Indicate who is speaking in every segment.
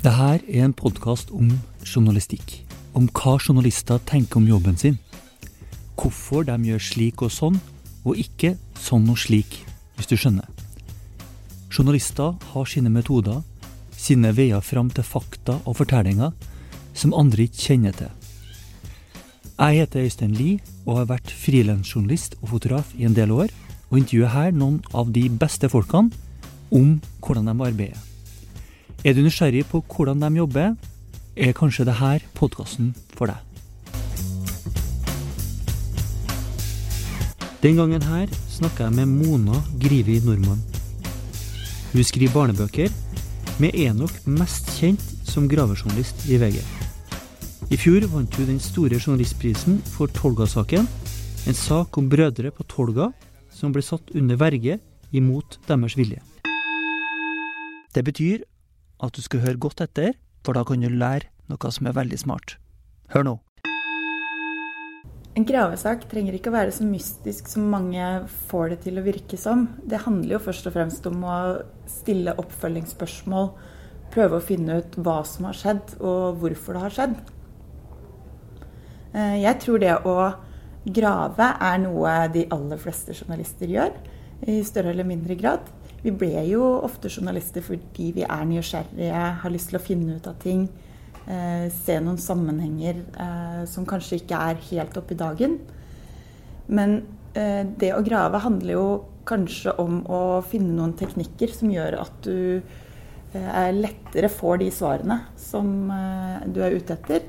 Speaker 1: Det her er en podkast om journalistikk. Om hva journalister tenker om jobben sin. Hvorfor de gjør slik og sånn, og ikke sånn og slik, hvis du skjønner. Journalister har sine metoder, sine veier fram til fakta og fortellinger som andre ikke kjenner til. Jeg heter Øystein Lie og har vært frilansjournalist og fotograf i en del år, og intervjuer her noen av de beste folkene om hvordan de arbeider. Er du nysgjerrig på hvordan de jobber, er kanskje dette podkasten for deg. Den gangen her snakka jeg med Mona Grivi Nordmann. Hun skriver barnebøker, med Enok mest kjent som gravejournalist i VG. I fjor vant hun den store journalistprisen for Tolga-saken, en sak om brødre på Tolga som ble satt under verge imot deres vilje. Det betyr at du skal høre godt etter, for da kan du lære noe som er veldig smart. Hør nå.
Speaker 2: En gravesak trenger ikke å være så mystisk som mange får det til å virke som. Det handler jo først og fremst om å stille oppfølgingsspørsmål, prøve å finne ut hva som har skjedd, og hvorfor det har skjedd. Eh, jeg tror det å grave er noe de aller fleste journalister gjør, i større eller mindre grad. Vi ble jo ofte journalister fordi vi er nysgjerrige, har lyst til å finne ut av ting eh, se noen sammenhenger eh, som kanskje ikke er helt oppe i dagen. Men eh, det å grave handler jo kanskje om å finne noen teknikker som gjør at du eh, lettere får de svarene som eh, du er ute etter.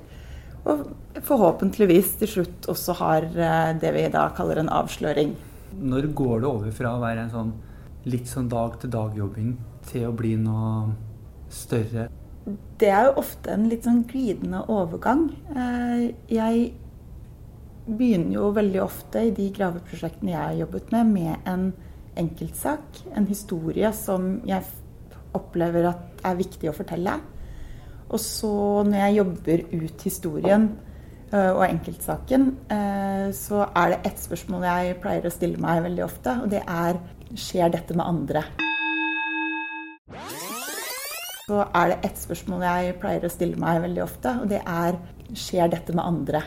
Speaker 2: Og forhåpentligvis til slutt også har eh, det vi da kaller en avsløring.
Speaker 1: Når går det over fra å være en sånn litt sånn dag-til-dag-jobbing til å bli noe større?
Speaker 2: det er jo ofte en litt sånn glidende overgang. Eh, jeg begynner jo veldig ofte i de graveprosjektene jeg har jobbet med, med en enkeltsak. En historie som jeg opplever at er viktig å fortelle. Og så når jeg jobber ut historien eh, og enkeltsaken, eh, så er det ett spørsmål jeg pleier å stille meg veldig ofte, og det er skjer dette med andre? så er det ett spørsmål jeg pleier å stille meg veldig ofte, og det er skjer dette med andre?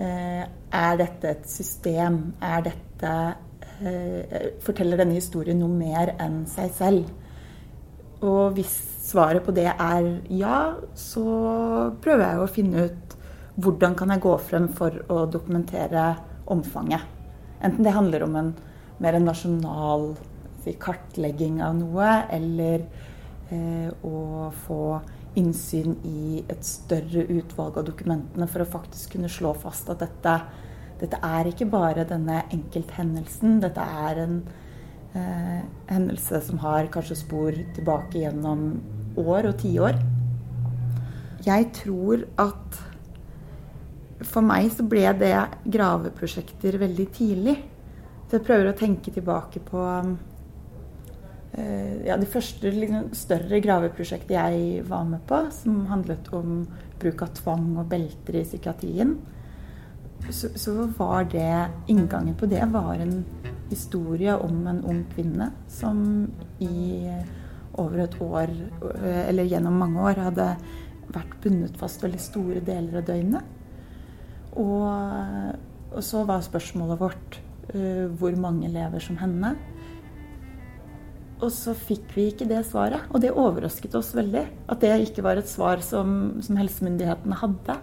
Speaker 2: Eh, er dette et system? Er dette eh, Forteller denne historien noe mer enn seg selv? Og hvis svaret på det er ja, så prøver jeg å finne ut hvordan kan jeg gå frem for å dokumentere omfanget. Enten det handler om en mer en nasjonal kartlegging av noe, eller eh, å få innsyn i et større utvalg av dokumentene for å faktisk kunne slå fast at dette, dette er ikke bare denne enkelthendelsen. Dette er en eh, hendelse som har kanskje spor tilbake gjennom år og tiår. Jeg tror at for meg så ble det graveprosjekter veldig tidlig. Så jeg prøver å tenke tilbake på Eh, ja, det første liksom, større graveprosjektet jeg var med på, som handlet om bruk av tvang og belter i psykiatrien, så, så, var det Inngangen på det var en historie om en ung kvinne som i over et år, eh, eller gjennom mange år, hadde vært bundet fast veldig store deler av døgnet. Og, og så var spørsmålet vårt hvor mange lever som henne. Og så fikk vi ikke det svaret. Og det overrasket oss veldig. At det ikke var et svar som, som helsemyndighetene hadde.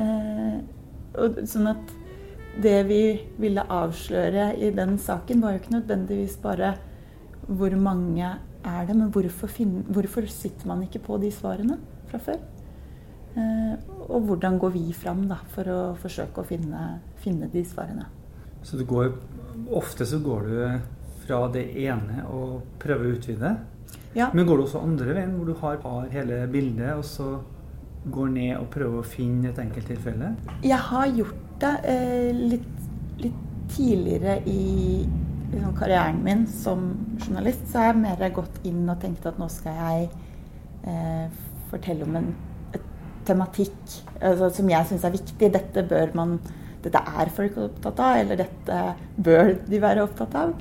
Speaker 2: Eh, og, sånn at det vi ville avsløre i den saken, var jo ikke nødvendigvis bare hvor mange er det, men hvorfor, finne, hvorfor sitter man ikke på de svarene fra før? Eh, og hvordan går vi fram da, for å forsøke å finne, finne de svarene?
Speaker 1: Så går, ofte så går du fra det ene og prøver å utvide. Ja. Men går du også andre veien, hvor du har, har hele bildet, og så går ned og prøver å finne et enkelttilfelle?
Speaker 2: Jeg har gjort det eh, litt, litt, tidligere i liksom, karrieren min som journalist. Så har jeg mer gått inn og tenkt at nå skal jeg eh, fortelle om en tematikk altså, som jeg syns er viktig. Dette bør man dette er folk opptatt av, eller dette bør de være opptatt av.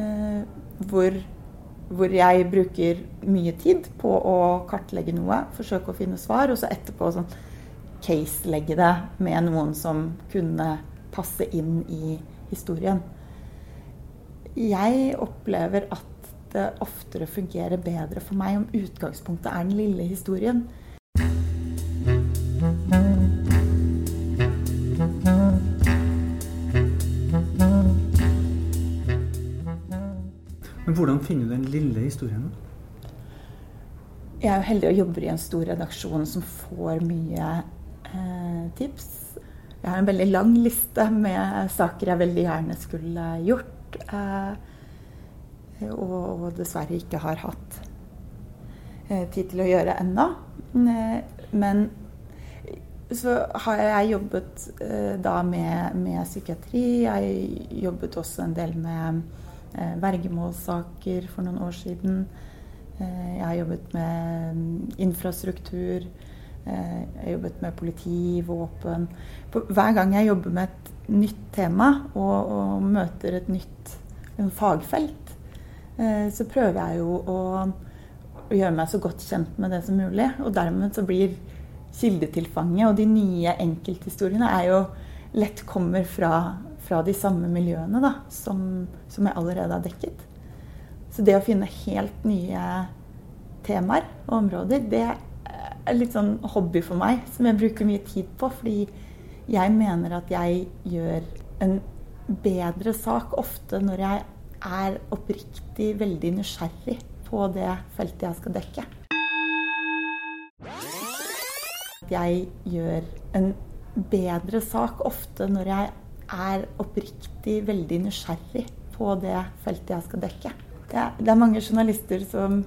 Speaker 2: Eh, hvor hvor jeg bruker mye tid på å kartlegge noe, forsøke å finne svar, og så etterpå sånn case-legge det med noen som kunne passe inn i historien. Jeg opplever at det oftere fungerer bedre for meg om utgangspunktet er den lille historien.
Speaker 1: Men hvordan finner du den lille historien?
Speaker 2: Jeg er jo heldig og jobber i en stor redaksjon som får mye eh, tips. Jeg har en veldig lang liste med saker jeg veldig gjerne skulle gjort. Eh, og, og, dessverre ikke har hatt eh, tid til å gjøre ennå. Eh, men så har jeg jobbet eh, da med, med, psykiatri. Jeg jobbet også en del med vergemålssaker for noen år siden. Eh, jeg har jobbet med mm, infrastruktur. Eh, jeg har jobbet med politi, våpen. Hver gang jeg jobber med et nytt tema og, og møter et nytt fagfelt, eh, så prøver jeg jo å, å, gjøre meg så godt kjent med det som mulig. Og dermed så blir kildetilfanget og de nye enkelthistoriene er jo lett kommer fra, fra de samme miljøene da, som, som jeg allerede har dekket. Så det å finne helt nye temaer og områder, det er litt sånn hobby for meg, som jeg bruker mye tid på. Fordi jeg mener at jeg gjør en bedre sak ofte når jeg er oppriktig veldig nysgjerrig på det feltet jeg skal dekke. Jeg gjør en bedre sak ofte når jeg er oppriktig veldig nysgjerrig på det feltet jeg skal dekke. Det er, det er mange journalister som,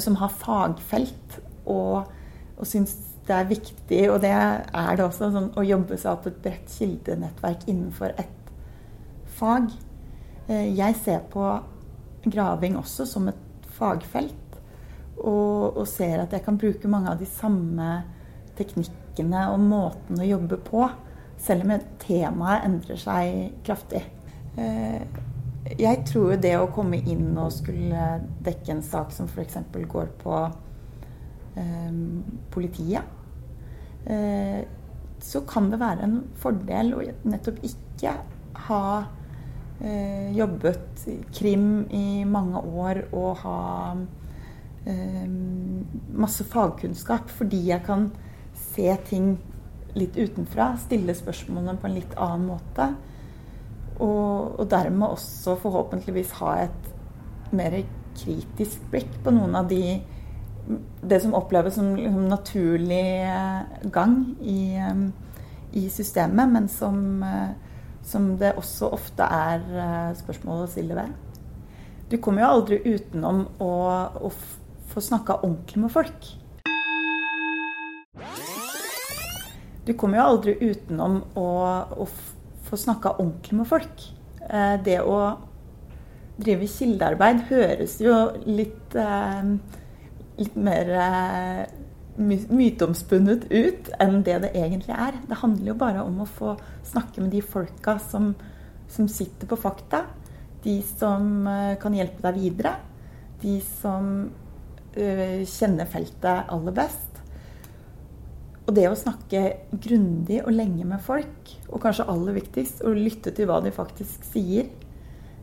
Speaker 2: som har fagfelt og og syns det er viktig, og det er det også, sånn, å jobbe seg opp et bredt kildenettverk innenfor et fag. Eh, jeg ser på graving også som et fagfelt, og, og, ser at jeg kan bruke mange av de samme teknikkene og måten å jobbe på, selv om temaet endrer seg kraftig. Eh, jeg tror det å komme inn og skulle dekke en sak som f.eks. går på Ehm, politiet, eh, så kan det være en fordel å nettopp ikke ha eh, jobbet krim i mange år og ha masse fagkunnskap, fordi jeg kan se ting litt utenfra, stille spørsmålene på en litt annen måte. Og, og dermed også forhåpentligvis ha et mer kritisk blikk på noen av de det som oppleves som liksom, naturlig eh, gang i, eh, i, systemet, men som, eh, som, det også ofte er spørsmål å stille ved. Du kommer jo aldri utenom å, å få snakka ordentlig med folk. Du kommer jo aldri utenom å, å få snakka ordentlig med folk. Det å drive kildearbeid høres jo litt eh, litt mer eh, myteomspunnet ut enn det det egentlig er. Det handler jo bare om å få snakke med de folka som, som sitter på fakta. De som eh, kan hjelpe deg videre. De som kjenner feltet aller best. Og det å snakke grundig og lenge med folk, og kanskje aller viktigst, å lytte til hva de faktisk sier.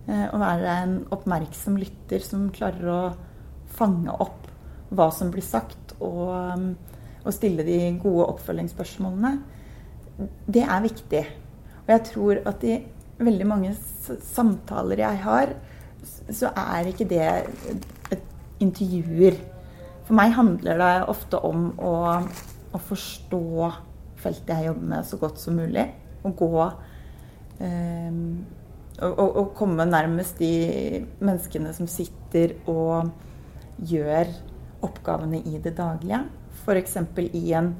Speaker 2: Uh, og være en oppmerksom lytter som klarer å fange opp hva som blir sagt, og, um, og stille de gode oppfølgingsspørsmålene, det er viktig. Og jeg tror at i veldig mange samtaler jeg har, så er ikke det et intervjuer. For meg handler det ofte om å, å forstå feltet jeg jobber med, så godt som mulig. Og gå eh, og, og, komme nærmest de menneskene som sitter og gjør oppgavene i det daglige. F.eks. i en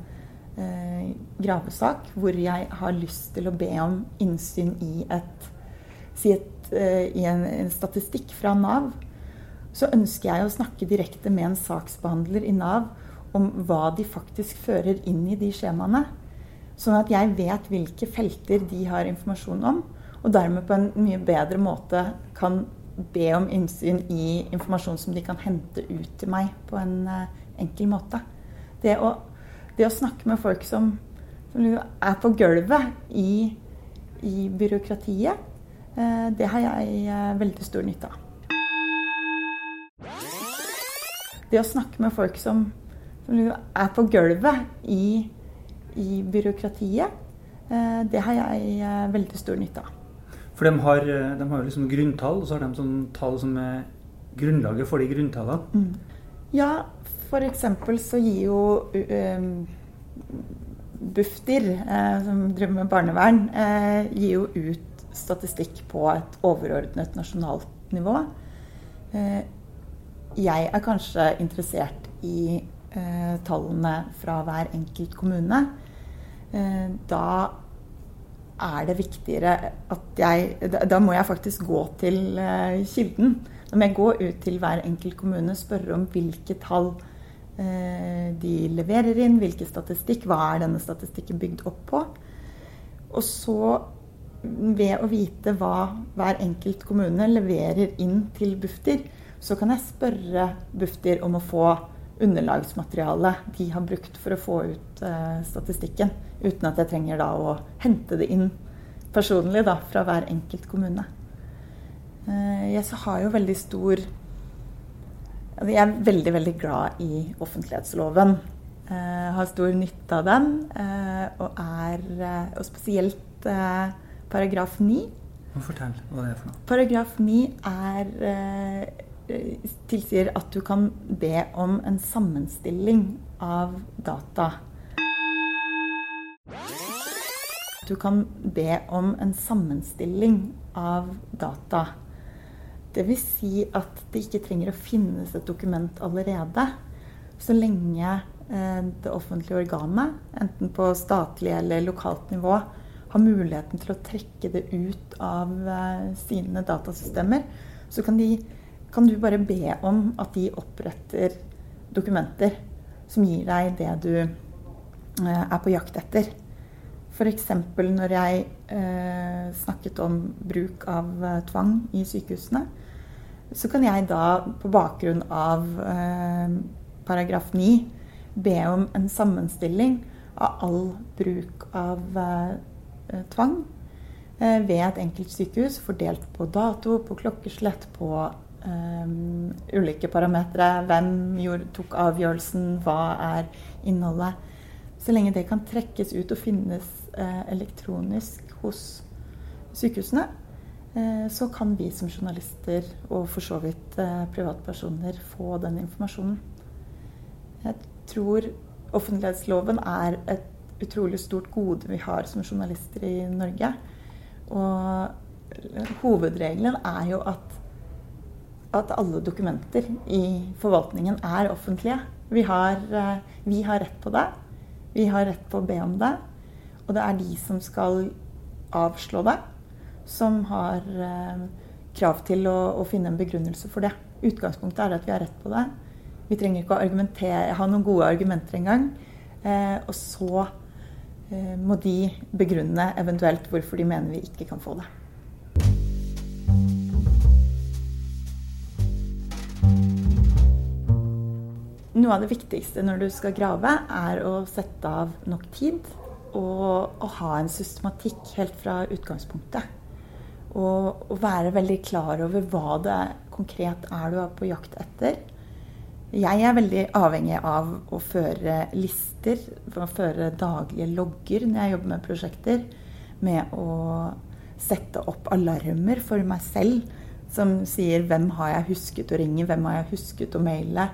Speaker 2: eh, gravesak hvor jeg har lyst til å be om innsyn i, et, si et, eh, i en, en, statistikk fra Nav. Så ønsker jeg å snakke direkte med en saksbehandler i Nav om hva de faktisk fører inn i de skjemaene. Sånn at jeg vet hvilke felter de har informasjon om, og dermed på en mye bedre måte kan be om innsyn i informasjon som de kan hente ut til meg på en uh, enkel måte. Det å, det å, snakke med folk som, som er på gulvet i, i byråkratiet, uh, det har jeg uh, veldig stor nytte av. Det å snakke med folk som, som er på gulvet i, i byråkratiet, det har jeg veldig stor nytte av.
Speaker 1: For de har, de har liksom grunntall, og så har de sånn tall som er grunnlaget for de grunntallene.
Speaker 2: Mm. Ja, f.eks. så gir jo um, Bufdir, eh, som driver med barnevern, eh, gir jo ut statistikk på et overordnet nasjonalt nivå. jeg er kanskje interessert i tallene fra hver enkelt kommune. da er det viktigere at jeg Da må jeg faktisk gå til uh, kilden. Da må jeg gå ut til hver enkelt kommune og spørre om hvilke tall de leverer inn, hvilken statistikk, hva er denne statistikken bygd opp på. Og så, ved å vite hva hver enkelt kommune leverer inn til Bufdir, så kan jeg spørre Bufdir om å få underlagsmateriale de har brukt for å få ut eh, statistikken. Uten at jeg trenger da å hente det inn personlig da, fra hver enkelt kommune. Eh, jeg har jo veldig stor altså Jeg er veldig, veldig glad i offentlighetsloven. Eh, har stor nytte av den, og er Og spesielt paragraf 9.
Speaker 1: Fortell hva det er for noe.
Speaker 2: Paragraf 9 er Eh, tilsier at du kan be om en sammenstilling av data. Du kan be om en sammenstilling av data. Dvs. Si at det ikke trenger å finnes et dokument allerede. Så lenge eh, det offentlige organet, enten på statlig eller lokalt nivå, har muligheten til å trekke det ut av eh, sine datasystemer, så kan de kan du bare be om at de oppretter dokumenter som gir deg det du eh, er på jakt etter. F.eks. når jeg eh, snakket om bruk av eh, tvang i sykehusene, så kan jeg da på bakgrunn av paragraf 9 be om en sammenstilling av all bruk av tvang ved et enkelt sykehus, fordelt på dato, på klokkeslett, på um, ulike parametere. Hvem gjorde, tok avgjørelsen? Hva er innholdet? Så lenge det kan trekkes ut og finnes uh, elektronisk hos sykehusene, uh, så kan vi som journalister og for så vidt uh, privatpersoner få den informasjonen. Jeg tror offentlighetsloven er et utrolig stort gode vi har som journalister i Norge. Og hovedregelen er jo at at alle dokumenter i forvaltningen er offentlige. Vi har, eh, vi har, rett på det. Vi har rett på å be om det. Og det er de som skal avslå det, som har eh, krav til å, å finne en begrunnelse for det. Utgangspunktet er at vi har rett på det. Vi trenger ikke å ha noen gode argumenter engang. Eh, og så eh, må de begrunne eventuelt hvorfor de mener vi ikke kan få det. Noe av det viktigste når du skal grave, er å sette av nok tid og å ha en systematikk helt fra utgangspunktet. Og, og være veldig klar over hva det konkret er du er på jakt etter. Jeg er veldig avhengig av å føre lister, å føre daglige logger når jeg jobber med prosjekter. Med å sette opp alarmer for meg selv som sier 'Hvem har jeg husket å ringe? Hvem har jeg husket å maile?'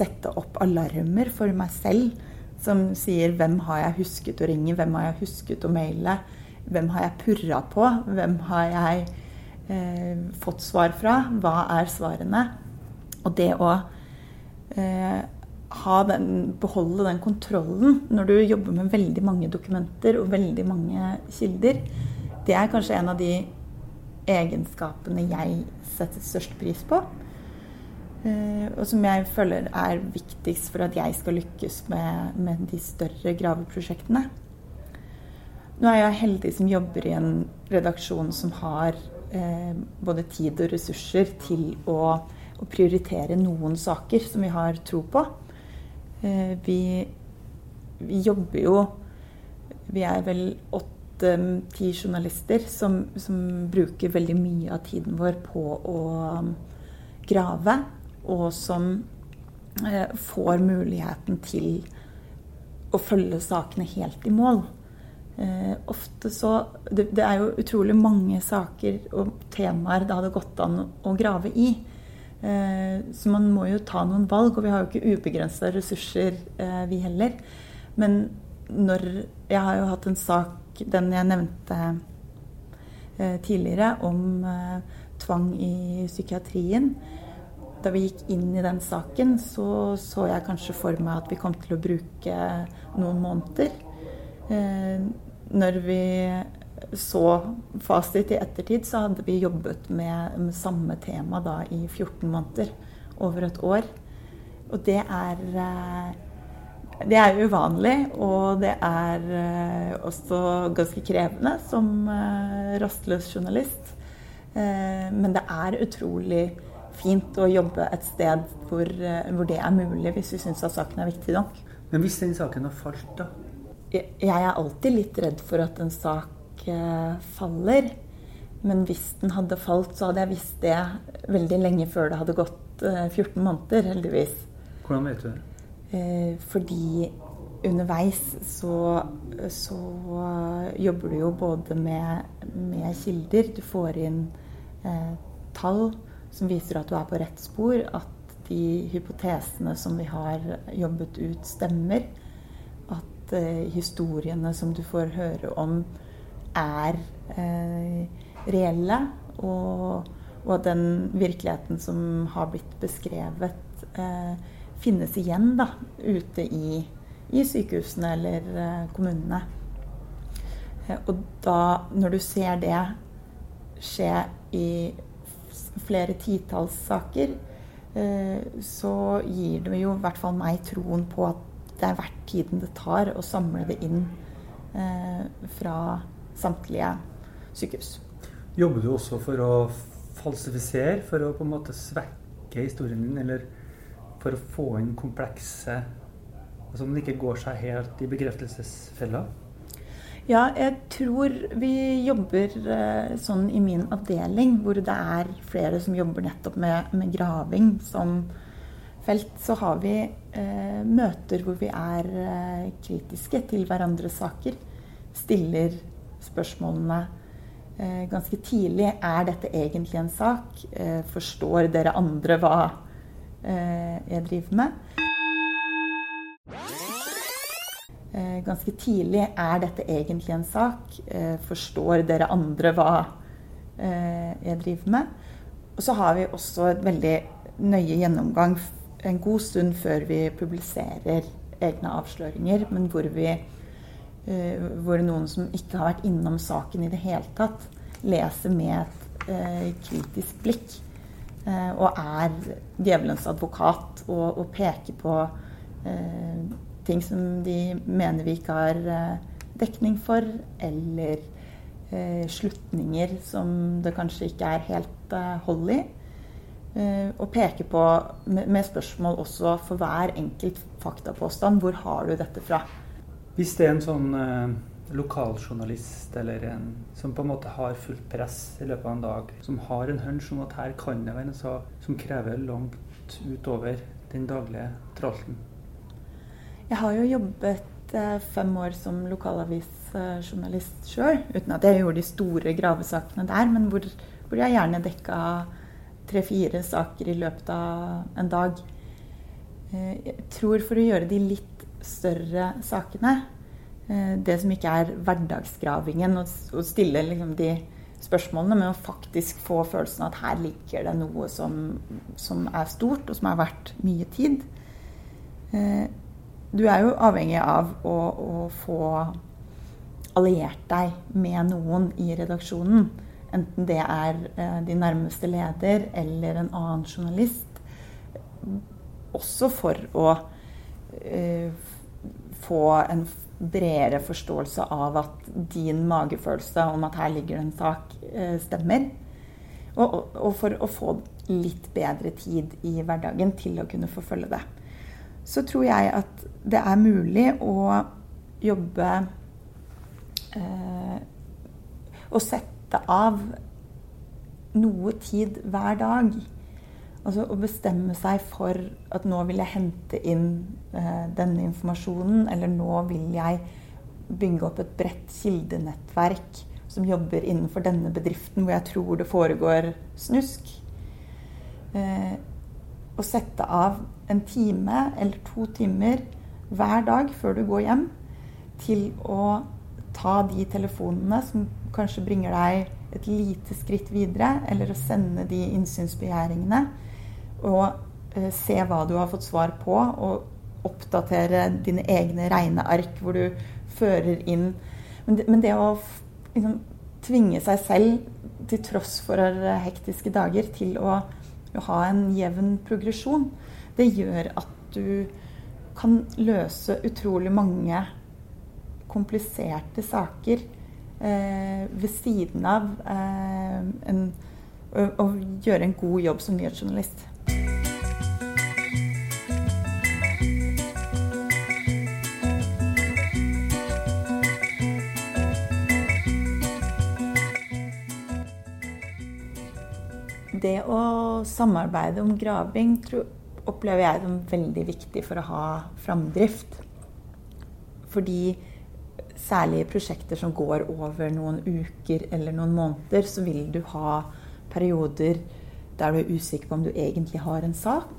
Speaker 2: Sette opp alarmer for meg selv som sier hvem har jeg husket å ringe, hvem har jeg husket å maile, hvem har jeg purra på, hvem har jeg eh, fått svar fra, hva er svarene? Og det å eh, den, beholde den kontrollen når du jobber med veldig mange dokumenter og veldig mange kilder, det er kanskje en av de egenskapene jeg setter størst pris på. Eh, og som jeg føler er viktigst for at jeg skal lykkes med, med de større graveprosjektene. Nå er jeg heldig som jobber i en redaksjon som har eh, både tid og ressurser til å, å, prioritere noen saker som vi har tro på. Eh, vi, vi, jobber jo Vi er vel åtte-ti journalister som, som, bruker veldig mye av tiden vår på å um, grave, og som eh, får muligheten til å følge sakene helt i mål. Eh, ofte så det, det, er jo utrolig mange saker og temaer det hadde gått an å grave i. Eh, så man må jo ta noen valg, og vi har jo ikke ubegrensa ressurser, vi heller. Men når Jeg har jo hatt en sak, den jeg nevnte tidligere, om tvang i psykiatrien. Da vi gikk inn i den saken, så så jeg kanskje for meg at vi kom til å bruke noen måneder. Eh, når vi så fasit i ettertid, så hadde vi jobbet med, med samme tema da i 14 måneder. Over et år. Og det er eh, det er uvanlig, og det er eh, også ganske krevende som rastløs journalist. Men det er utrolig fint å jobbe et sted hvor, hvor det er mulig, hvis vi syns at saken er viktig nok.
Speaker 1: Men hvis den saken har falt, da?
Speaker 2: jeg er alltid litt redd for at en sak eh, faller. Men hvis den hadde falt, så hadde jeg visst det veldig lenge før det hadde gått 14 eh, måneder, heldigvis.
Speaker 1: Hvordan vet du det?
Speaker 2: Eh, fordi underveis så, så jobber du jo både med, med kilder. Du får inn eh, tall som viser at du er på rett spor. At de hypotesene som vi har jobbet ut, stemmer eh, historiene som du får høre om, er eh, reelle. Og, og, at den virkeligheten som har blitt beskrevet, eh, finnes igjen da, ute i, i sykehusene eller eh, kommunene. Eh, og da, når du ser det skje i flere titalls saker, eh, så gir det jo i hvert fall meg troen på at det er verdt tiden det tar å samle det inn eh, fra samtlige sykehus.
Speaker 1: Jobber du også for å falsifisere, for å på en måte svekke historien din, eller for å få inn komplekse Altså om det ikke går seg helt i bekreftelsesfella?
Speaker 2: Ja, jeg tror vi jobber eh, sånn i min avdeling, hvor det er flere som jobber nettopp med, med graving som felt, så har vi eh, møter hvor vi er eh, kritiske til hverandres saker. Stiller spørsmålene eh, ganske tidlig. Er dette egentlig en sak? Eh, forstår dere andre hva eh, jeg driver med? Ganske tidlig. Er dette egentlig en sak? forstår dere andre hva jeg driver med? Og så har vi også et veldig nøye gjennomgang en god stund før vi publiserer egne avsløringer, men hvor, vi, hvor noen som ikke har vært innom saken i det hele tatt, leser med et kritisk blikk. Og er djevelens advokat og, og peker på ting som de mener vi ikke har dekning for, eller slutninger som det kanskje ikke er helt hold i. Eh, og peke på med spørsmål også for hver enkelt faktapåstand. Hvor har du dette fra?
Speaker 1: Hvis det er en sånn eh, lokaljournalist eller en som på en måte har fullt press i løpet av en dag, som har en hunch om at her kan det være sak som krever langt utover den daglige tralten?
Speaker 2: Jeg har jo jobbet eh, fem år som lokalavisjournalist sjøl, uten at jeg gjorde de store gravesakene der, men hvor, hvor jeg gjerne dekka tre-fire saker i løpet av en dag. Eh, jeg tror for å gjøre de litt større sakene, eh, det som ikke er hverdagsgravingen, å stille liksom de spørsmålene, men å faktisk få følelsen av at her ligger det noe som, som er stort, og som er verdt mye tid. Du er jo avhengig av å, å få alliert deg med noen i redaksjonen. Enten det er eh, din nærmeste leder eller en annen journalist. Også for å eh, få en bredere forståelse av at din magefølelse om at her ligger det en sak, eh, stemmer. Og, og, for å få litt bedre tid i hverdagen til å kunne forfølge det. Så tror jeg at det er mulig å jobbe eh, Og sette av noe tid hver dag. Altså å bestemme seg for at nå vil jeg hente inn eh, denne informasjonen, eller nå vil jeg bygge opp et bredt kildenettverk som jobber innenfor denne bedriften hvor jeg tror det foregår snusk. Eh, å sette av en time eller to timer hver dag før du går hjem til å ta de telefonene som kanskje bringer deg et lite skritt videre, eller å sende de innsynsbegjæringene og eh, se hva du har fått svar på, og oppdatere dine egne regneark hvor du fører inn. Men det, men det å liksom, tvinge seg selv, til tross for hektiske dager, til å, å ha en jevn progresjon, det gjør at du kan løse utrolig mange kompliserte saker eh, ved siden av eh, en, å, å, gjøre en god jobb som nyhetsjournalist. Det å samarbeide om graving tror, opplever jeg som veldig viktig for å ha framdrift. Fordi særlig i prosjekter som går over noen uker eller noen måneder, så vil du ha perioder der du er usikker på om du egentlig har en sak.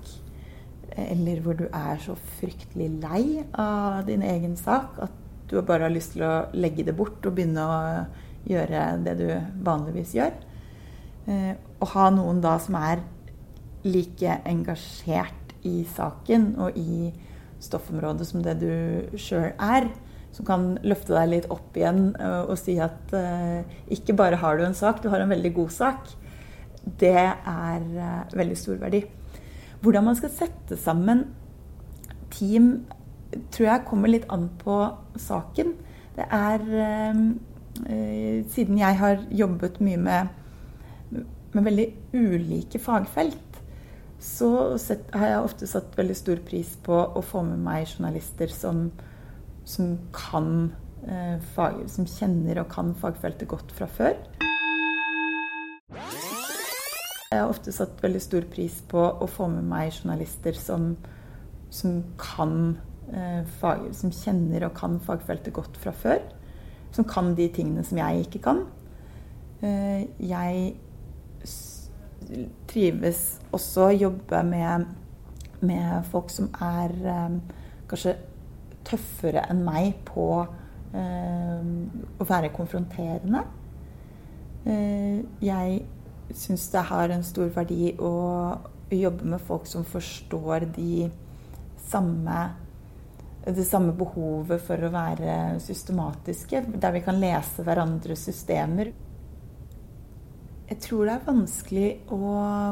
Speaker 2: Eller hvor du er så fryktelig lei av din egen sak at du bare har lyst til å legge det bort og begynne å gjøre det du vanligvis gjør. Eh, å ha noen da som er like engasjert i saken og i stoffområdet som det du sjøl er, som kan løfte deg litt opp igjen eh, og si at uh, ikke bare har du en sak, du har en veldig god sak. Det er veldig stor verdi. Hvordan man skal sette sammen team, tror jeg kommer litt an på saken. Det er Siden jeg har jobbet mye med, med veldig ulike fagfelt, så sett, har jeg ofte satt veldig stor pris på å få med meg journalister som som kan eh, fag, som kjenner og kan fagfeltet godt fra før. Jeg har ofte satt veldig stor pris på å få med meg journalister som, som kan eh, fag, som kjenner og kan fagfeltet godt fra før. Som kan de tingene som jeg ikke kan. Eh, jeg trives også å jobbe med, med folk som er eh, kanskje tøffere enn meg på eh, å være konfronterende. Eh, jeg syns det har en stor verdi å jobbe med folk som forstår de samme det samme behovet for å være systematiske, der vi kan lese hverandres systemer. Jeg tror det er vanskelig å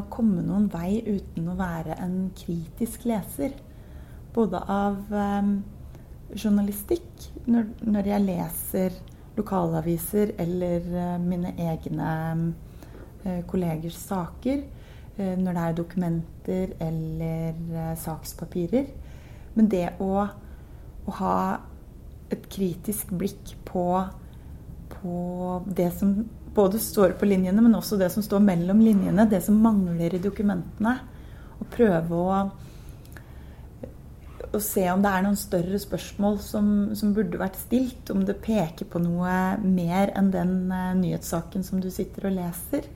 Speaker 2: komme noen vei uten å være en kritisk leser. Både av eh, journalistikk når, når jeg leser lokalaviser eller eh, mine egne eh, kollegers saker. Uh, når det er dokumenter eller sakspapirer. Men det å, å, ha et kritisk blikk på, på det som både står på linjene, men også det som står mellom linjene, det som mangler i dokumentene. Og prøve å å se om det er noen større spørsmål som, som, burde vært stilt. Om det peker på noe mer enn den uh, nyhetssaken som du sitter og leser.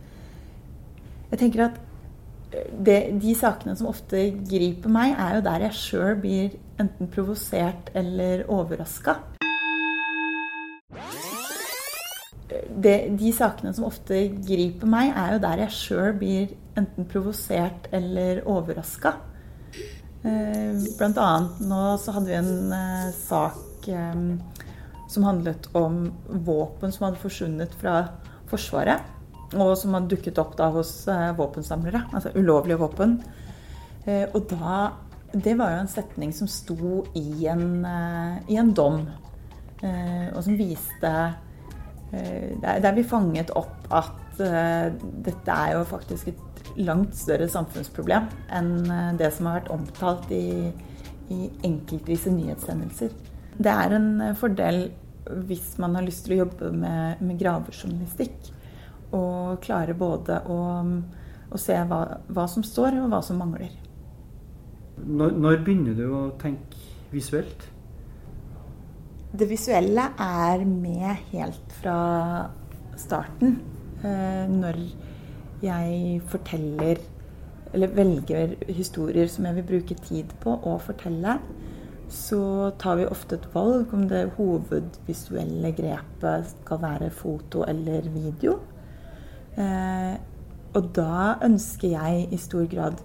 Speaker 2: Jeg tenker at eh, det, De sakene som ofte griper meg, er jo der jeg sjøl blir enten provosert eller overraska. De sakene som ofte griper meg, er jo der jeg sjøl blir enten provosert eller overraska. Eh, blant annet nå så hadde vi en eh, sak eh, som handlet om våpen som hadde forsvunnet fra Forsvaret. Og som hadde dukket opp da hos våpensamlere. Altså ulovlige våpen. Og da Det var jo en setning som sto i en, i en dom. og som viste Der vi fanget opp at dette er jo faktisk et langt større samfunnsproblem enn det som har vært omtalt i, i enkeltvise nyhetshendelser. Det er en fordel hvis man har lyst til å jobbe med, med gravejournalistikk, og klare både å, å se hva, hva, som står, og hva som mangler.
Speaker 1: Når, når begynner du å tenke visuelt?
Speaker 2: Det visuelle er med helt fra starten. Eh, når jeg forteller eller velger historier som jeg vil bruke tid på å fortelle, så tar vi ofte et valg om det hovedvisuelle grepet skal være foto eller video. Eh, og da ønsker jeg i stor grad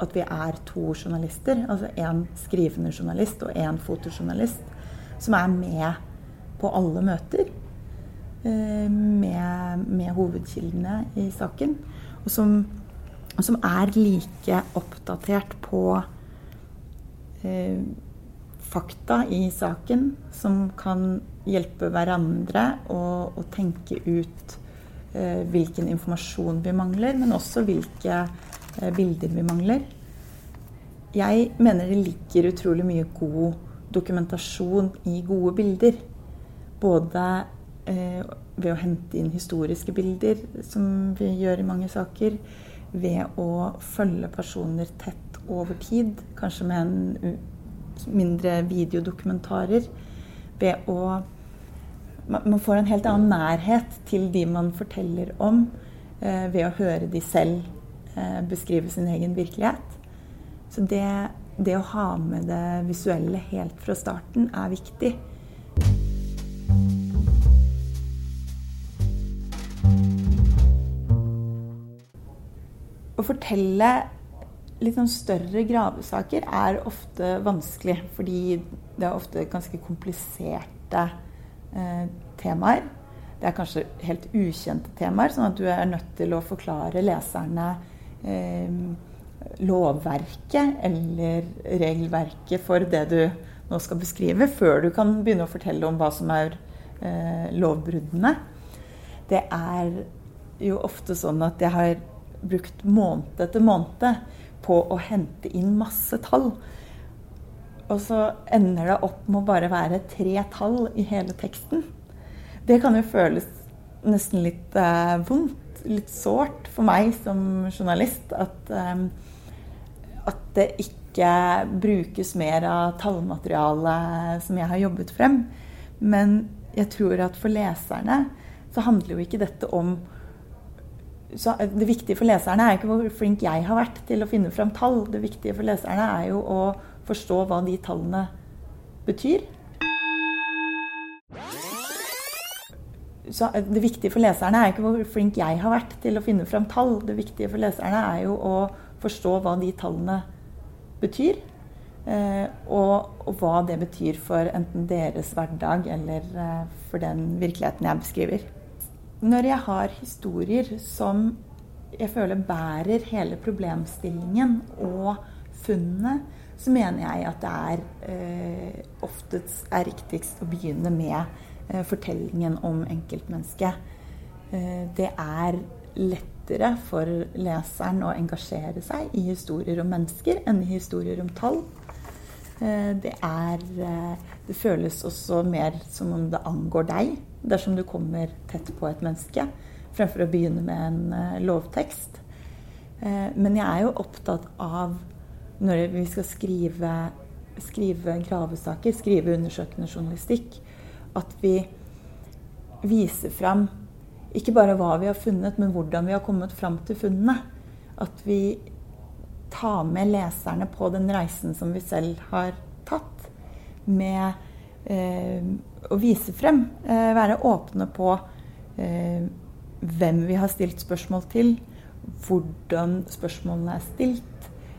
Speaker 2: at vi er to journalister. Altså én skrivende journalist og én fotojournalist som er med på alle møter. Eh, med, med, hovedkildene i saken. Og som, og som er like oppdatert på eh, fakta i saken som kan hjelpe hverandre å, å tenke ut eh, hvilken informasjon vi mangler, men også hvilke eh, bilder vi mangler. Jeg mener det ligger utrolig mye god dokumentasjon i gode bilder. Både eh, ved å hente inn historiske bilder, som vi gjør i mange saker. Ved å følge personer tett over tid, kanskje med en mindre videodokumentarer ved å Man får en helt annen nærhet til de man forteller om, eh, ved å høre de selv eh, beskrive sin egen virkelighet. Så det, det å ha med det visuelle helt fra starten er viktig. Å fortelle litt sånn større gravesaker er ofte vanskelig, fordi det er ofte ganske kompliserte eh, temaer. Det er kanskje helt ukjente temaer, sånn at du er nødt til å forklare leserne eh, lovverket eller regelverket for det du nå skal beskrive, før du kan begynne å fortelle om hva som er eh, lovbruddene. Det er jo ofte sånn at jeg har brukt måned etter måned på å hente inn masse tall. Og så ender det opp med å bare være tre tall i hele teksten. Det kan jo føles nesten litt eh, vondt, litt sårt for meg som journalist at, eh, at det ikke brukes mer av tallmaterialet som jeg har jobbet frem. Men jeg tror at for leserne så handler jo ikke dette om det viktige for leserne er ikke hvor flink jeg har vært til å finne fram tall. Det viktige for leserne er jo å forstå hva de tallene betyr. Så det viktige for leserne er ikke hvor flink jeg har vært til å finne fram tall. Det viktige for leserne er jo å forstå hva de tallene betyr. Eh, og, og hva det betyr for enten deres hverdag eller eh, for den virkeligheten jeg beskriver. Når jeg har historier som jeg føler bærer hele problemstillingen og funnene, så mener jeg at det er eh, oftest er riktigst å begynne med eh, fortellingen om enkeltmennesket. Eh, det er lettere for leseren å engasjere seg i historier om mennesker enn i historier om tall. Eh, det er eh, Det føles også mer som om det angår deg dersom du kommer tett på et menneske, fremfor å begynne med en uh, lovtekst. Men jeg er jo opptatt av, når vi skal skrive, skrive gravesaker, skrive undersøkende journalistikk, at vi viser fram ikke bare hva vi har funnet, men hvordan vi har kommet fram til funnene. At vi tar med leserne på den reisen som vi selv har tatt. Med Eh, å vise frem. Eh, være åpne på eh, hvem vi har stilt spørsmål til, hvordan spørsmålene er stilt,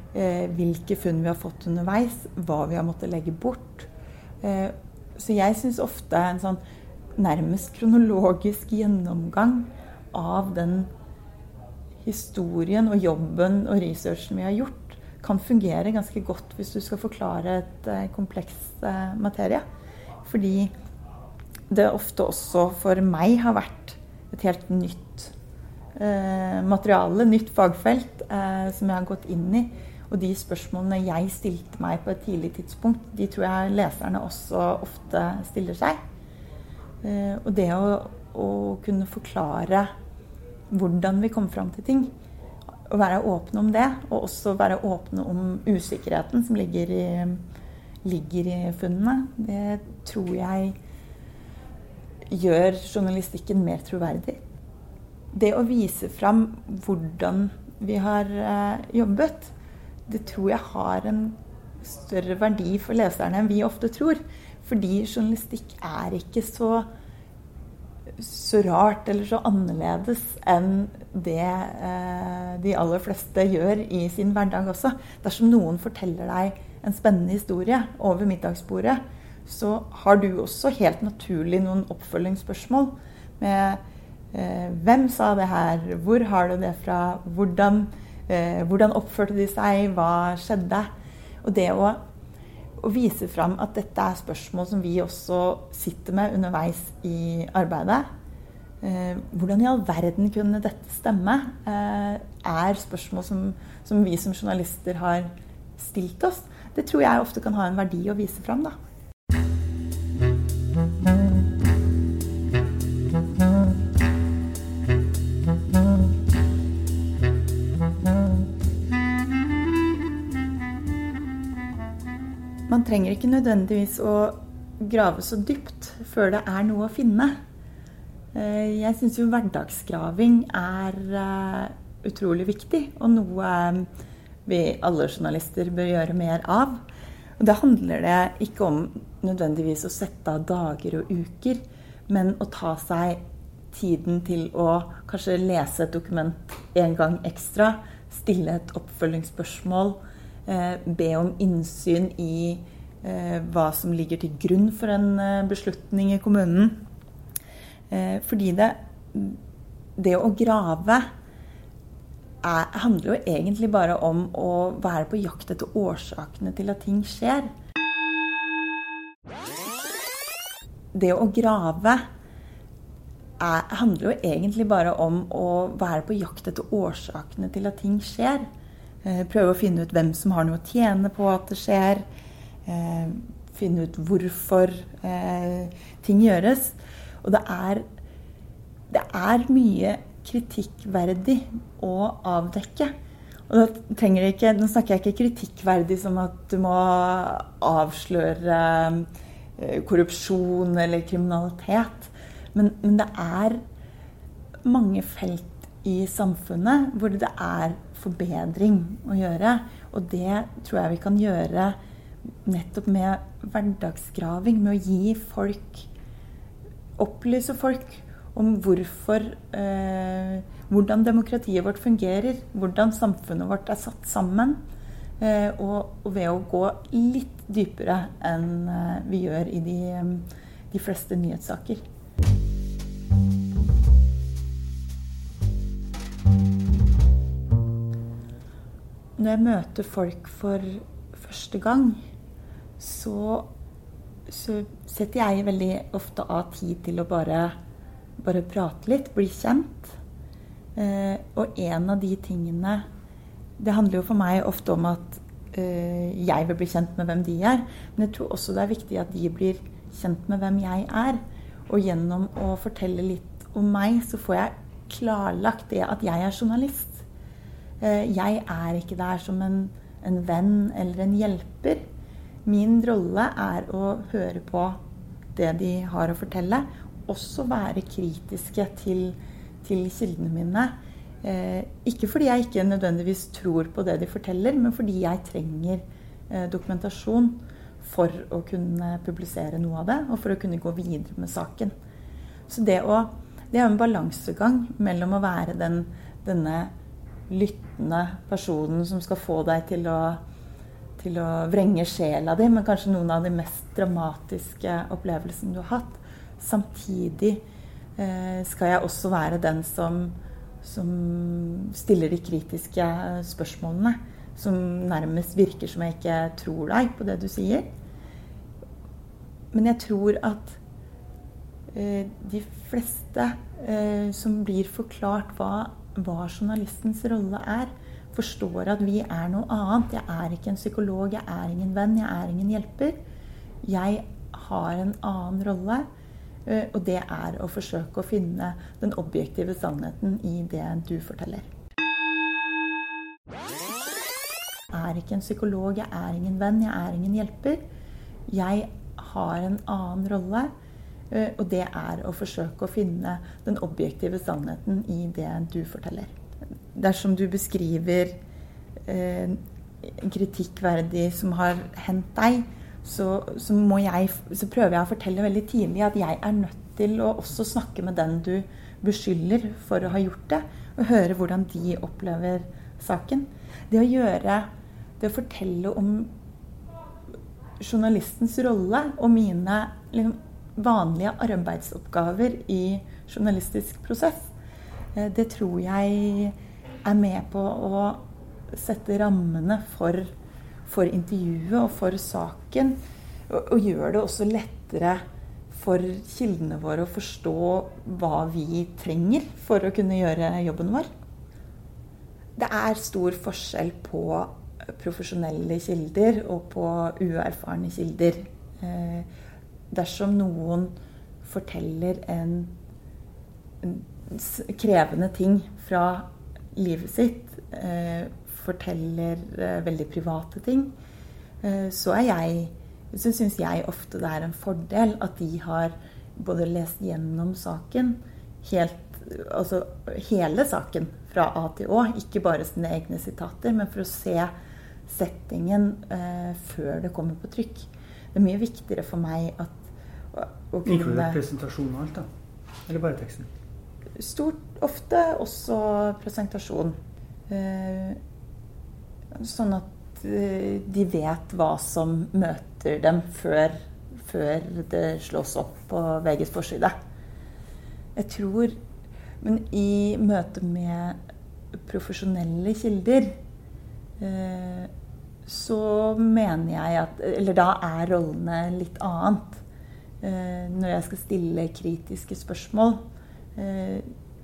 Speaker 2: hvilke funn vi har fått underveis, hva vi har måttet legge bort. Så jeg syns ofte en sånn nærmest kronologisk gjennomgang av den historien og jobben og researchen vi har gjort, kan fungere ganske godt hvis du skal forklare et kompleks materie. Fordi det ofte også for meg har vært et helt nytt eh, materiale, nytt fagfelt, eh, som jeg har gått inn i. Og de spørsmålene jeg stilte meg på et tidlig tidspunkt, de tror jeg leserne også ofte stiller seg. Eh, og det å, å, kunne forklare hvordan vi kom fram til ting, å være åpne om det, og også være åpne om usikkerheten som ligger i, ligger i funnene, det tror jeg gjør journalistikken mer troverdig. Det å vise fram hvordan vi har eh, jobbet, det tror jeg har en større verdi for leserne enn vi ofte tror. Fordi journalistikk er ikke så, så rart eller så annerledes enn det eh, de aller fleste gjør i sin hverdag også. Dersom noen forteller deg en spennende historie over middagsbordet, så har du også helt naturlig noen oppfølgingsspørsmål med eh, hvem sa det her, hvor har du det fra, hvordan, eh, hvordan oppførte de seg, hva skjedde? Og det å, å, vise fram at dette er spørsmål som vi også sitter med underveis i arbeidet. Eh, hvordan i all verden kunne dette stemme? Eh, er spørsmål som, som vi som journalister har stilt oss. Det tror jeg ofte kan ha en verdi å vise fram. da. Trenger ikke nødvendigvis å grave så dypt før det er noe å finne. Eh, jeg syns jo hverdagsgraving er eh, utrolig viktig, og noe eh, vi alle journalister bør gjøre mer av. Og Da handler det ikke om nødvendigvis å sette av dager og uker, men å ta seg tiden til å kanskje lese et dokument en gang ekstra, stille et oppfølgingsspørsmål, be om innsyn i hva som ligger til grunn for en eh, beslutning i kommunen. Fordi det, det å grave er, handler jo egentlig bare om å være på jakt etter årsakene til at ting skjer. Det å grave er, handler jo egentlig bare om å være på jakt etter årsakene til at ting skjer. Eh, prøve å finne ut hvem som har noe å tjene på at det skjer. Eh, finne ut hvorfor eh, ting gjøres. Og det er, det er mye kritikkverdig å avdekke. Og da ikke, Nå snakker jeg ikke kritikkverdig som at du må avsløre korrupsjon eller kriminalitet. Men, men det er mange felt i samfunnet hvor det er forbedring å gjøre. Og det tror jeg vi kan gjøre nettopp med hverdagsgraving. Med å gi folk Opplyse folk om hvorfor eh, Hvordan demokratiet vårt fungerer. Hvordan samfunnet vårt er satt sammen. Eh, og, og, ved å gå litt dypere enn eh, vi gjør i de, de fleste nyhetssaker. når jeg møter folk for første gang, så, så, setter jeg veldig ofte av tid til å bare, bare prate litt, bli kjent. Eh, og en av de tingene Det handler jo for meg ofte om at eh, jeg vil bli kjent med hvem de er. Men jeg tror også det er viktig at de blir kjent med hvem jeg er. Og gjennom å fortelle litt om meg, så får jeg klarlagt det at jeg er journalist. Eh, jeg er ikke der som en, en venn eller en hjelper. Min rolle er å høre på det de har å fortelle. Også være kritiske til, til kildene mine. Eh, ikke fordi jeg ikke nødvendigvis tror på det de forteller, men fordi jeg trenger eh, dokumentasjon for å kunne publisere noe av det, og for å kunne gå videre med saken. Så det, å, det er en balansegang mellom å være den, denne lyttende personen som skal få deg til å, til å vrenge sjela di men kanskje noen av de mest dramatiske opplevelsene du har hatt. Samtidig eh, skal jeg også være den som, som stiller de kritiske spørsmålene. Som nærmest virker som jeg ikke tror deg på det du sier. Men jeg tror at eh, de fleste eh, som blir forklart hva, hva journalistens rolle er, forstår at vi er noe annet. Jeg er ikke en psykolog, jeg er ingen venn, jeg er ingen hjelper. Jeg har en annen rolle. Eh, og det er å forsøke å finne den objektive sannheten i det du forteller. Jeg er ikke en psykolog, jeg er ingen venn, jeg er ingen hjelper. Jeg har en annen rolle. Eh, og det er å forsøke å finne den objektive sannheten i det du forteller. Dersom du beskriver eh, kritikkverdig som har hendt deg, så, så, jeg, så, prøver jeg å fortelle veldig tidlig at jeg er nødt til å også snakke med den du beskylder for å ha gjort det, og høre hvordan de opplever saken. Det å gjøre Det å fortelle om journalistens rolle og mine liksom, vanlige arbeidsoppgaver i journalistisk prosess, eh, det tror jeg er med på å sette rammene for for intervjuet og for saken. Og, og gjør det også lettere for kildene våre å forstå hva vi trenger for å kunne gjøre jobben vår. Det er stor forskjell på profesjonelle kilder og på uerfarne kilder. Eh, dersom noen forteller en, en krevende ting fra livet sitt, eh, forteller eh, veldig private ting, eh, så er jeg så syns jeg ofte det er en fordel at de har både lest gjennom saken, helt, altså hele saken fra A til Å, ikke bare sine egne sitater, men for å se settingen eh, før det kommer på trykk. Det er mye viktigere for meg at
Speaker 3: å, å kunne Inkludert presentasjon og alt, da? Eller bare teksten?
Speaker 2: Stort ofte også presentasjon. Eh, Sånn at eh, de vet hva som møter dem før, før det slås opp på VGs forside. Jeg tror Men i møte med profesjonelle kilder eh, så mener jeg at Eller da er rollene litt annet. Når jeg skal stille kritiske spørsmål,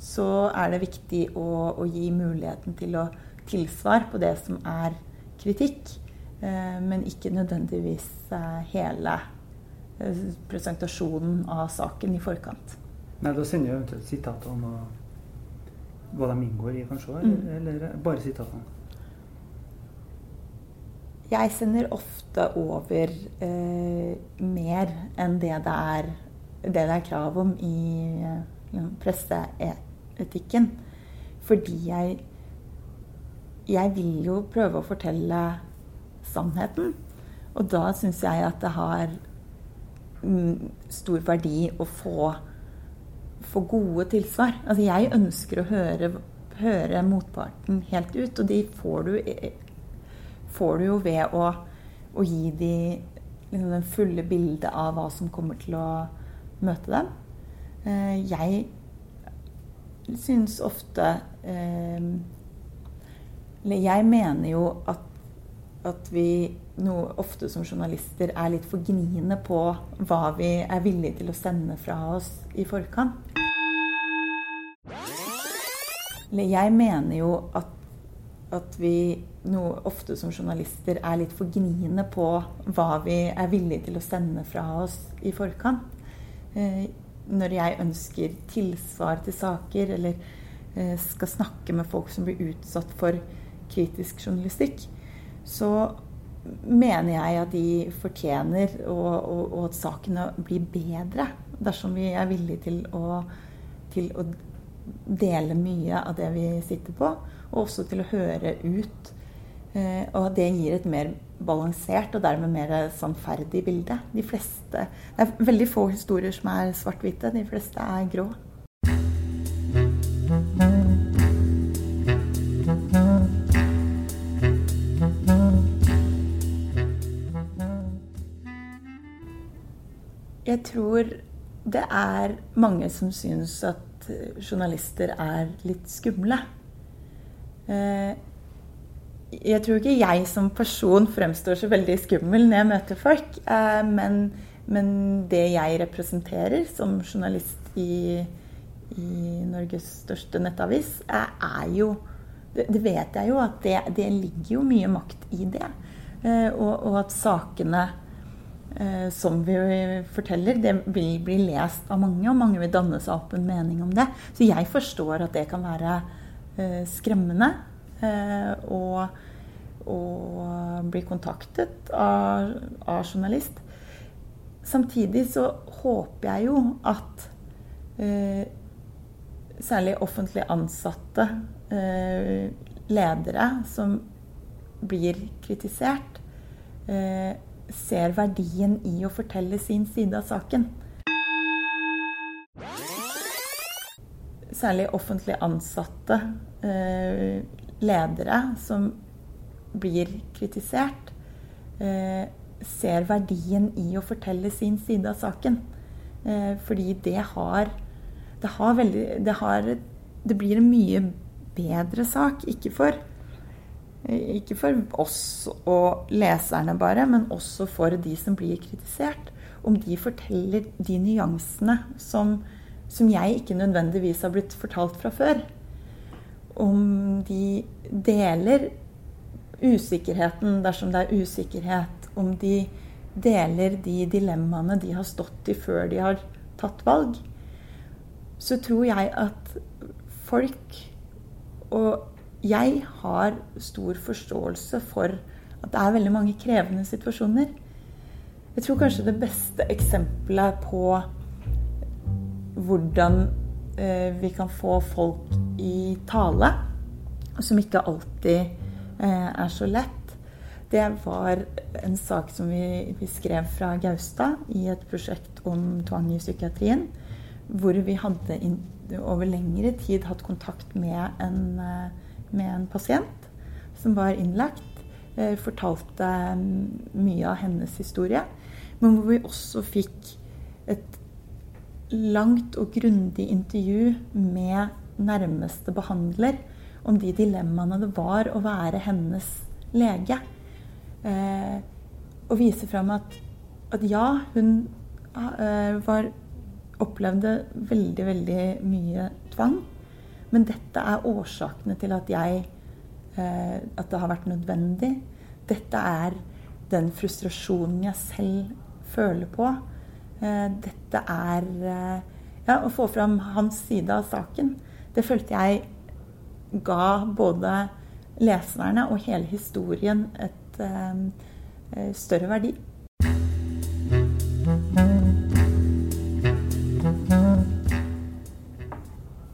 Speaker 2: så er det viktig å, å gi muligheten til å tilsvar på det som er kritikk, eh, men ikke nødvendigvis eh, hele eh, presentasjonen av saken i forkant.
Speaker 3: Nei, Da sender jeg eventuelt sitatene om hva de inngår i, kanskje? Mm. eller bare sitatene?
Speaker 2: Jeg sender ofte over eh, mer enn det det, er, det det er krav om i eh, presseetikken. Fordi jeg jeg vil jo prøve å fortelle sannheten. Og da syns jeg at det har mm, stor verdi å få, få gode tilsvar. Altså jeg ønsker å høre, høre, motparten helt ut, og de får du, får du jo ved å, å gi dem liksom den fulle bildet av hva som kommer til å møte dem. Eh, jeg syns ofte eh, eller jeg mener jo at, at vi noe, ofte som journalister er litt for gniende på hva vi er villige til å sende fra oss i forkant. Eller jeg mener jo at, at vi noe, ofte som journalister er litt for gniende på hva vi er villige til å sende fra oss i forkant. Når jeg ønsker tilsvar til saker, eller eh, skal snakke med folk som blir utsatt for kritisk journalistikk, så mener jeg at de fortjener og, og, og at sakene blir bedre dersom vi er villige til å, til å, dele mye av det vi sitter på, og også til å høre ut. Eh, og det gir et mer balansert og dermed mer sannferdig bilde. De fleste, Det er veldig få historier som er svart-hvite. De fleste er grå. Jeg tror det er mange som syns at journalister er litt skumle. Eh, jeg tror ikke jeg som person fremstår så veldig skummel når jeg møter folk, eh, men Men det jeg representerer som journalist i, i Norges største nettavis, er, er jo det, vet jeg jo at det, det, ligger jo mye makt i det. Eh, og, og, at sakene eh, som vi forteller, det vil bli lest av mange, og mange vil danne seg opp en mening om det. Så jeg forstår at det kan være eh, skremmende. Eh, og, og bli kontaktet av, av journalist. Samtidig så håper jeg jo at eh, særlig offentlig ansatte, eh, ledere som blir kritisert, eh, ser verdien i å fortelle sin side av saken. Særlig offentlig ansatte, eh, ledere som blir kritisert, eh, ser verdien i å fortelle sin side av saken. Eh, fordi det har det har veldig det, har, det blir en mye bedre sak. Ikke for, ikke for oss og leserne bare, men også for de som blir kritisert. Om de forteller de nyansene som, som jeg ikke nødvendigvis har blitt fortalt fra før. Om de deler usikkerheten dersom det er usikkerhet om de deler de dilemmaene de har stått i før de har tatt valg, så tror jeg at folk og jeg har stor forståelse for at det er veldig mange krevende situasjoner. Jeg tror kanskje det beste eksempelet på hvordan vi kan få folk i tale, som ikke alltid eh, er så lett, det var en sak som vi, vi, skrev fra Gaustad i et prosjekt om tvang i psykiatrien. Hvor vi hadde over lengre tid hatt kontakt med en, eh, med en pasient som var innlagt. Eh, fortalte mm, mye av hennes historie. Men hvor vi også fikk et langt og grundig intervju med nærmeste behandler om de dilemmaene det var å være hennes lege. Eh, og vise fram at, at ja, hun eh, var, opplevde veldig, veldig mye tvang. Men dette er årsakene til at jeg eh, At det har vært nødvendig. Dette er den frustrasjonen jeg selv føler på. Eh, dette er eh, ja, å få fram hans side av saken. Det følte jeg ga både leserne og hele historien et Eh, større verdi.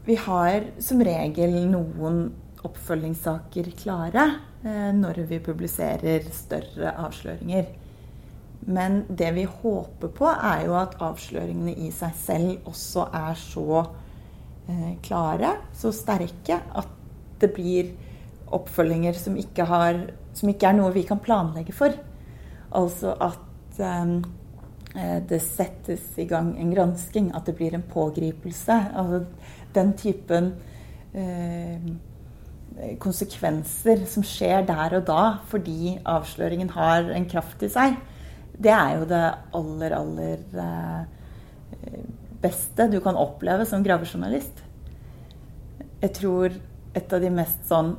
Speaker 2: Vi har som regel noen oppfølgingssaker klare når vi publiserer større avsløringer. Men det vi håper på, er jo at avsløringene i seg selv også er så eh, klare, så sterke, at det blir oppfølginger som ikke, har, som ikke, er noe vi kan planlegge for. Altså at um, det settes i gang en gransking, at det blir en pågripelse. Altså den typen uh, konsekvenser som skjer der og da fordi avsløringen har en kraft i seg, det er jo det aller, aller uh, beste du kan oppleve som gravejournalist. Jeg tror et av de mest sånn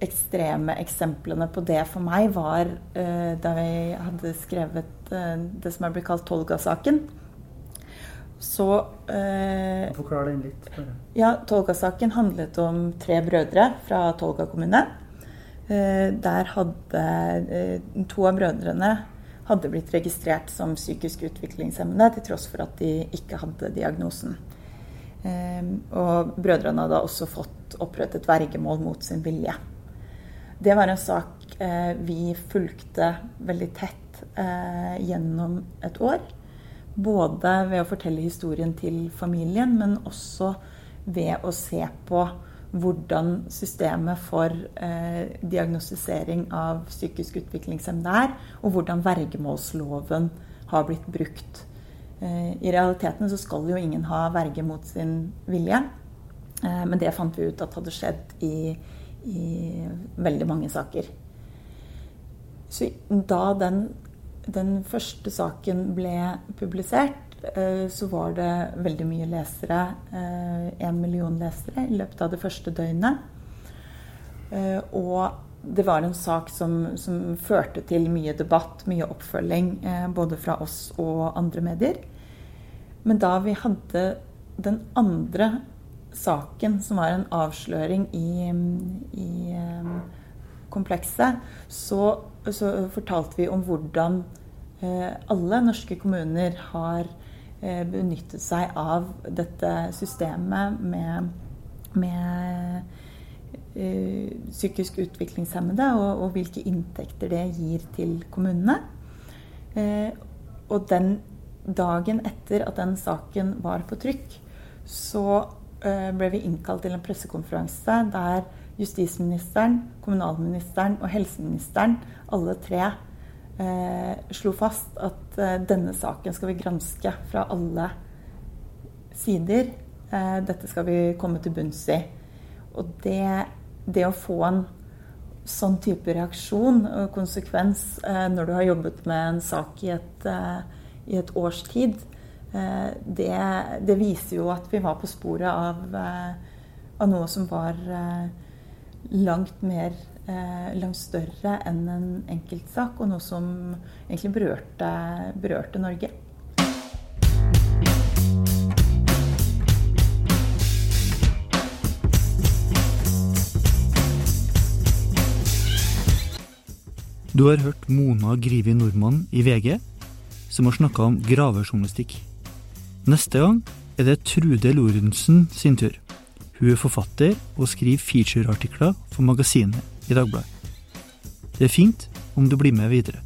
Speaker 2: ekstreme eksemplene på det for meg var uh, da vi hadde skrevet uh, det som er blitt kalt Tolga-saken. Så uh,
Speaker 3: Forklar den litt. Bare.
Speaker 2: Ja, Tolga-saken handlet om tre brødre fra Tolga kommune. Der hadde to av brødrene hadde blitt registrert som psykisk utviklingshemmede, til tross for at de ikke hadde diagnosen. og brødrene hadde også fått opprettet vergemål mot sin vilje. Det var en sak eh, vi fulgte veldig tett eh, gjennom et år. Både ved å fortelle historien til familien, men også ved å se på hvordan systemet for eh, diagnostisering av psykisk utviklingshemmede er, og hvordan vergemålsloven har blitt brukt. Eh, I realiteten så skal jo ingen ha verge mot sin vilje, eh, men det fant vi ut at hadde skjedd i i veldig mange saker. Så da den den første saken ble publisert, så var det veldig mye lesere. Én eh, million lesere i løpet av det første døgnet. Eh, og det var en sak som, som førte til mye debatt, mye oppfølging, både fra oss og andre medier. Men da vi hadde den andre saken, som var en avsløring i, i komplekset, så, så, fortalte vi om hvordan alle norske kommuner har Eh, benyttet seg av dette systemet med, med uh, psykisk utviklingshemmede, og, og, hvilke inntekter det gir til kommunene. Uh, og den dagen etter at den saken var på trykk, så ble vi innkalt til en pressekonferanse der justisministeren, kommunalministeren og helseministeren, alle tre, eh, slo fast at eh, denne saken skal vi granske fra alle sider. Eh, dette skal vi komme til bunns i. Og det, det, å få en sånn type reaksjon og konsekvens eh, når du har jobbet med en sak i et, eh, i et års tid, eh, det, det, viser jo at vi var på sporet av, av noe som var langt mer eh, langt større enn en enkeltsak, og noe som egentlig berørte, berørte Norge.
Speaker 1: Du har hørt Mona Grivi Nordmann i VG, som har snakka om gravejournalistikk. Neste gang er det Trude Lorentzen sin tur. Hun er forfatter og skriver featureartikler for magasinet i Dagbladet. Det er fint om du blir med videre.